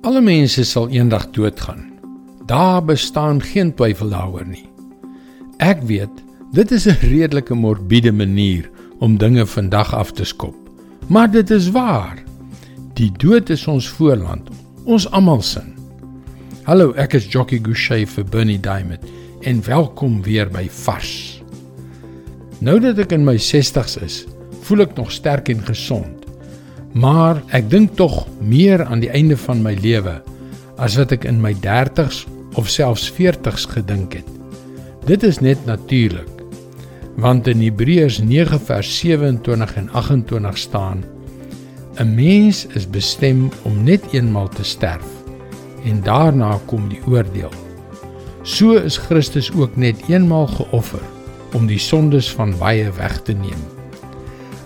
Alle mense sal eendag doodgaan. Daar bestaan geen twyfel daaroor nie. Ek weet, dit is 'n redelike morbiede manier om dinge vandag af te skop. Maar dit is waar. Die dood is ons voorland, ons almal se. Hallo, ek is Jockey Gouchee vir Bernie Diamond en welkom weer by Vars. Nou dat ek in my 60's is, voel ek nog sterk en gesond. Maar ek dink tog meer aan die einde van my lewe as wat ek in my 30's of selfs 40's gedink het. Dit is net natuurlik. Want in Hebreërs 9 vers 27 en 28 staan: 'n Mens is bestem om net eenmal te sterf en daarna kom die oordeel. So is Christus ook net eenmal geoffer om die sondes van baie weg te neem.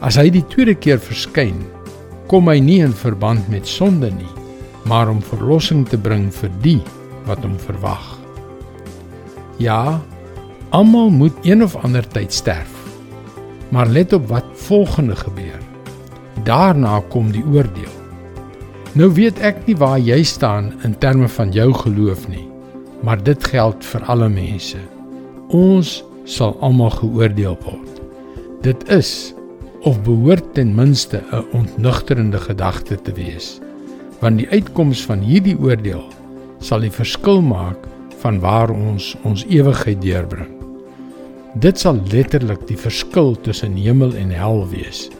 As hy die tweede keer verskyn, kom hy nie in verband met sonde nie, maar om verlossing te bring vir die wat hom verwag. Ja, almal moet een of ander tyd sterf. Maar let op wat volgende gebeur. Daarna kom die oordeel. Nou weet ek nie waar jy staan in terme van jou geloof nie, maar dit geld vir alle mense. Ons sal almal geoordeel word. Dit is of behoort ten minste 'n ontnugterende gedagte te wees want die uitkoms van hierdie oordeel sal die verskil maak van waar ons ons ewigheid deurbring. Dit sal letterlik die verskil tussen hemel en hel wees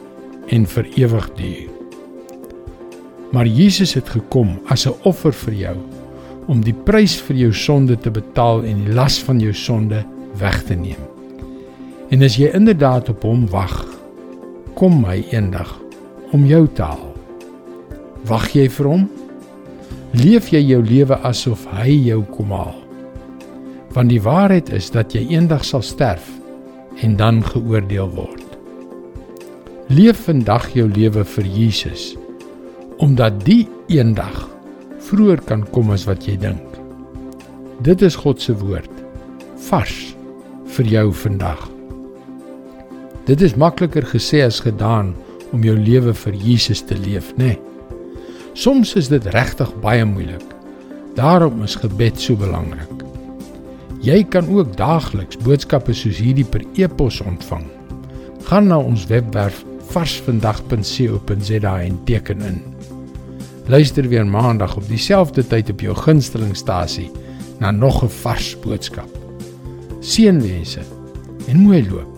en vir ewig duur. Maar Jesus het gekom as 'n offer vir jou om die prys vir jou sonde te betaal en die las van jou sonde weg te neem. En as jy inderdaad op hom wag kom my eendag om jou te haal. Wag jy vir hom? Leef jy jou lewe asof hy jou kom haal? Want die waarheid is dat jy eendag sal sterf en dan geoordeel word. Leef vandag jou lewe vir Jesus omdat die eendag vroeër kan kom as wat jy dink. Dit is God se woord vars vir jou vandag. Dit is makliker gesê as gedaan om jou lewe vir Jesus te leef, nê? Nee. Soms is dit regtig baie moeilik. Daarom is gebed so belangrik. Jy kan ook daagliks boodskappe soos hierdie per e-pos ontvang. Gaan na ons webwerf varsvandag.co.za en teken in. Luister weer maandag op dieselfde tyd op jou gunstelingstasie na nog 'n vars boodskap. Seënwense en mooi loop.